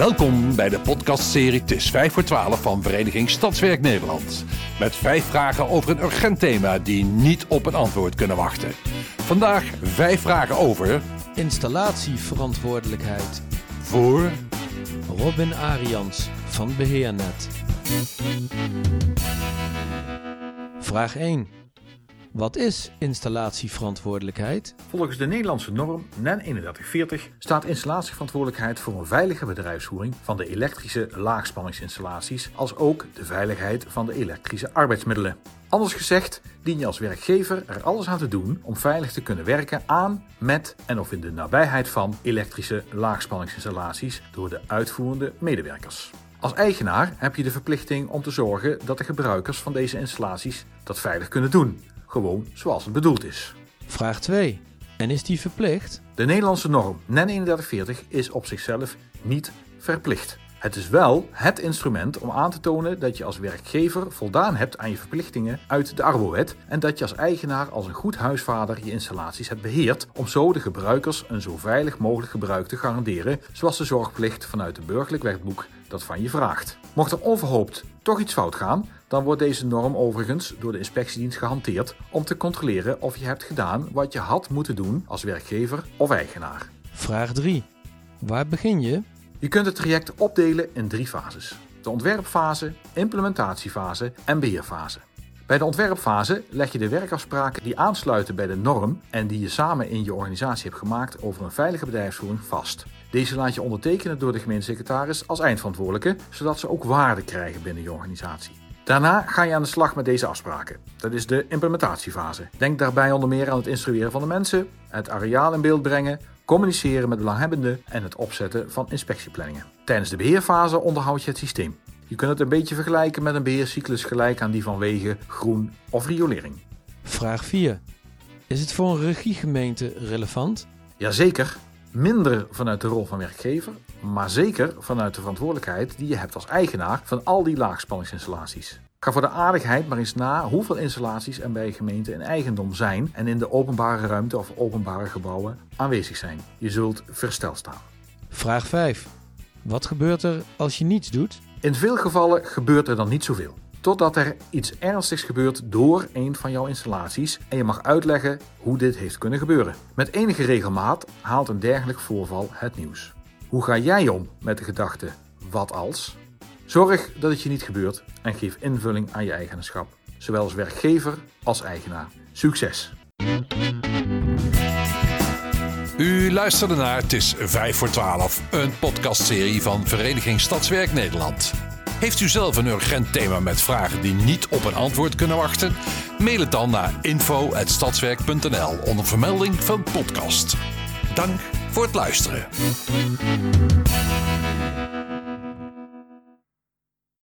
Welkom bij de podcastserie Het is 5 voor 12 van Vereniging Stadswerk Nederland. Met vijf vragen over een urgent thema die niet op een antwoord kunnen wachten. Vandaag vijf vragen over Installatieverantwoordelijkheid. voor Robin Arians van Beheernet. Vraag 1. Wat is installatieverantwoordelijkheid? Volgens de Nederlandse norm NEN 3140 staat installatieverantwoordelijkheid voor een veilige bedrijfsvoering van de elektrische laagspanningsinstallaties, als ook de veiligheid van de elektrische arbeidsmiddelen. Anders gezegd, dien je als werkgever er alles aan te doen om veilig te kunnen werken aan, met en of in de nabijheid van elektrische laagspanningsinstallaties door de uitvoerende medewerkers. Als eigenaar heb je de verplichting om te zorgen dat de gebruikers van deze installaties dat veilig kunnen doen, gewoon zoals het bedoeld is. Vraag 2. En is die verplicht? De Nederlandse norm NEN 3140 is op zichzelf niet verplicht. Het is wel het instrument om aan te tonen dat je als werkgever voldaan hebt aan je verplichtingen uit de Arbowet en dat je als eigenaar als een goed huisvader je installaties hebt beheerd om zo de gebruikers een zo veilig mogelijk gebruik te garanderen, zoals de zorgplicht vanuit het burgerlijk wetboek dat van je vraagt. Mocht er onverhoopt toch iets fout gaan, dan wordt deze norm overigens door de inspectiedienst gehanteerd om te controleren of je hebt gedaan wat je had moeten doen als werkgever of eigenaar. Vraag 3. Waar begin je? Je kunt het traject opdelen in drie fases: de ontwerpfase, implementatiefase en beheerfase. Bij de ontwerpfase leg je de werkafspraken die aansluiten bij de norm en die je samen in je organisatie hebt gemaakt over een veilige bedrijfsvoering vast. Deze laat je ondertekenen door de gemeentesecretaris als eindverantwoordelijke, zodat ze ook waarde krijgen binnen je organisatie. Daarna ga je aan de slag met deze afspraken. Dat is de implementatiefase. Denk daarbij onder meer aan het instrueren van de mensen, het areaal in beeld brengen, communiceren met belanghebbenden en het opzetten van inspectieplanningen. Tijdens de beheerfase onderhoud je het systeem. Je kunt het een beetje vergelijken met een beheercyclus gelijk aan die van wegen, groen of riolering. Vraag 4. Is het voor een regiegemeente relevant? Jazeker, minder vanuit de rol van werkgever, maar zeker vanuit de verantwoordelijkheid die je hebt als eigenaar van al die laagspanningsinstallaties. Ga voor de aardigheid maar eens na hoeveel installaties er bij gemeenten in eigendom zijn en in de openbare ruimte of openbare gebouwen aanwezig zijn. Je zult versteld staan. Vraag 5. Wat gebeurt er als je niets doet? In veel gevallen gebeurt er dan niet zoveel. Totdat er iets ernstigs gebeurt door een van jouw installaties en je mag uitleggen hoe dit heeft kunnen gebeuren. Met enige regelmaat haalt een dergelijk voorval het nieuws. Hoe ga jij om met de gedachte wat als? Zorg dat het je niet gebeurt en geef invulling aan je eigenaarschap, zowel als werkgever als eigenaar. Succes! U luisterde naar Het is 5 voor 12, een podcastserie van Vereniging Stadswerk Nederland. Heeft u zelf een urgent thema met vragen die niet op een antwoord kunnen wachten? Mail het dan naar info.stadswerk.nl onder vermelding van podcast. Dank voor het luisteren.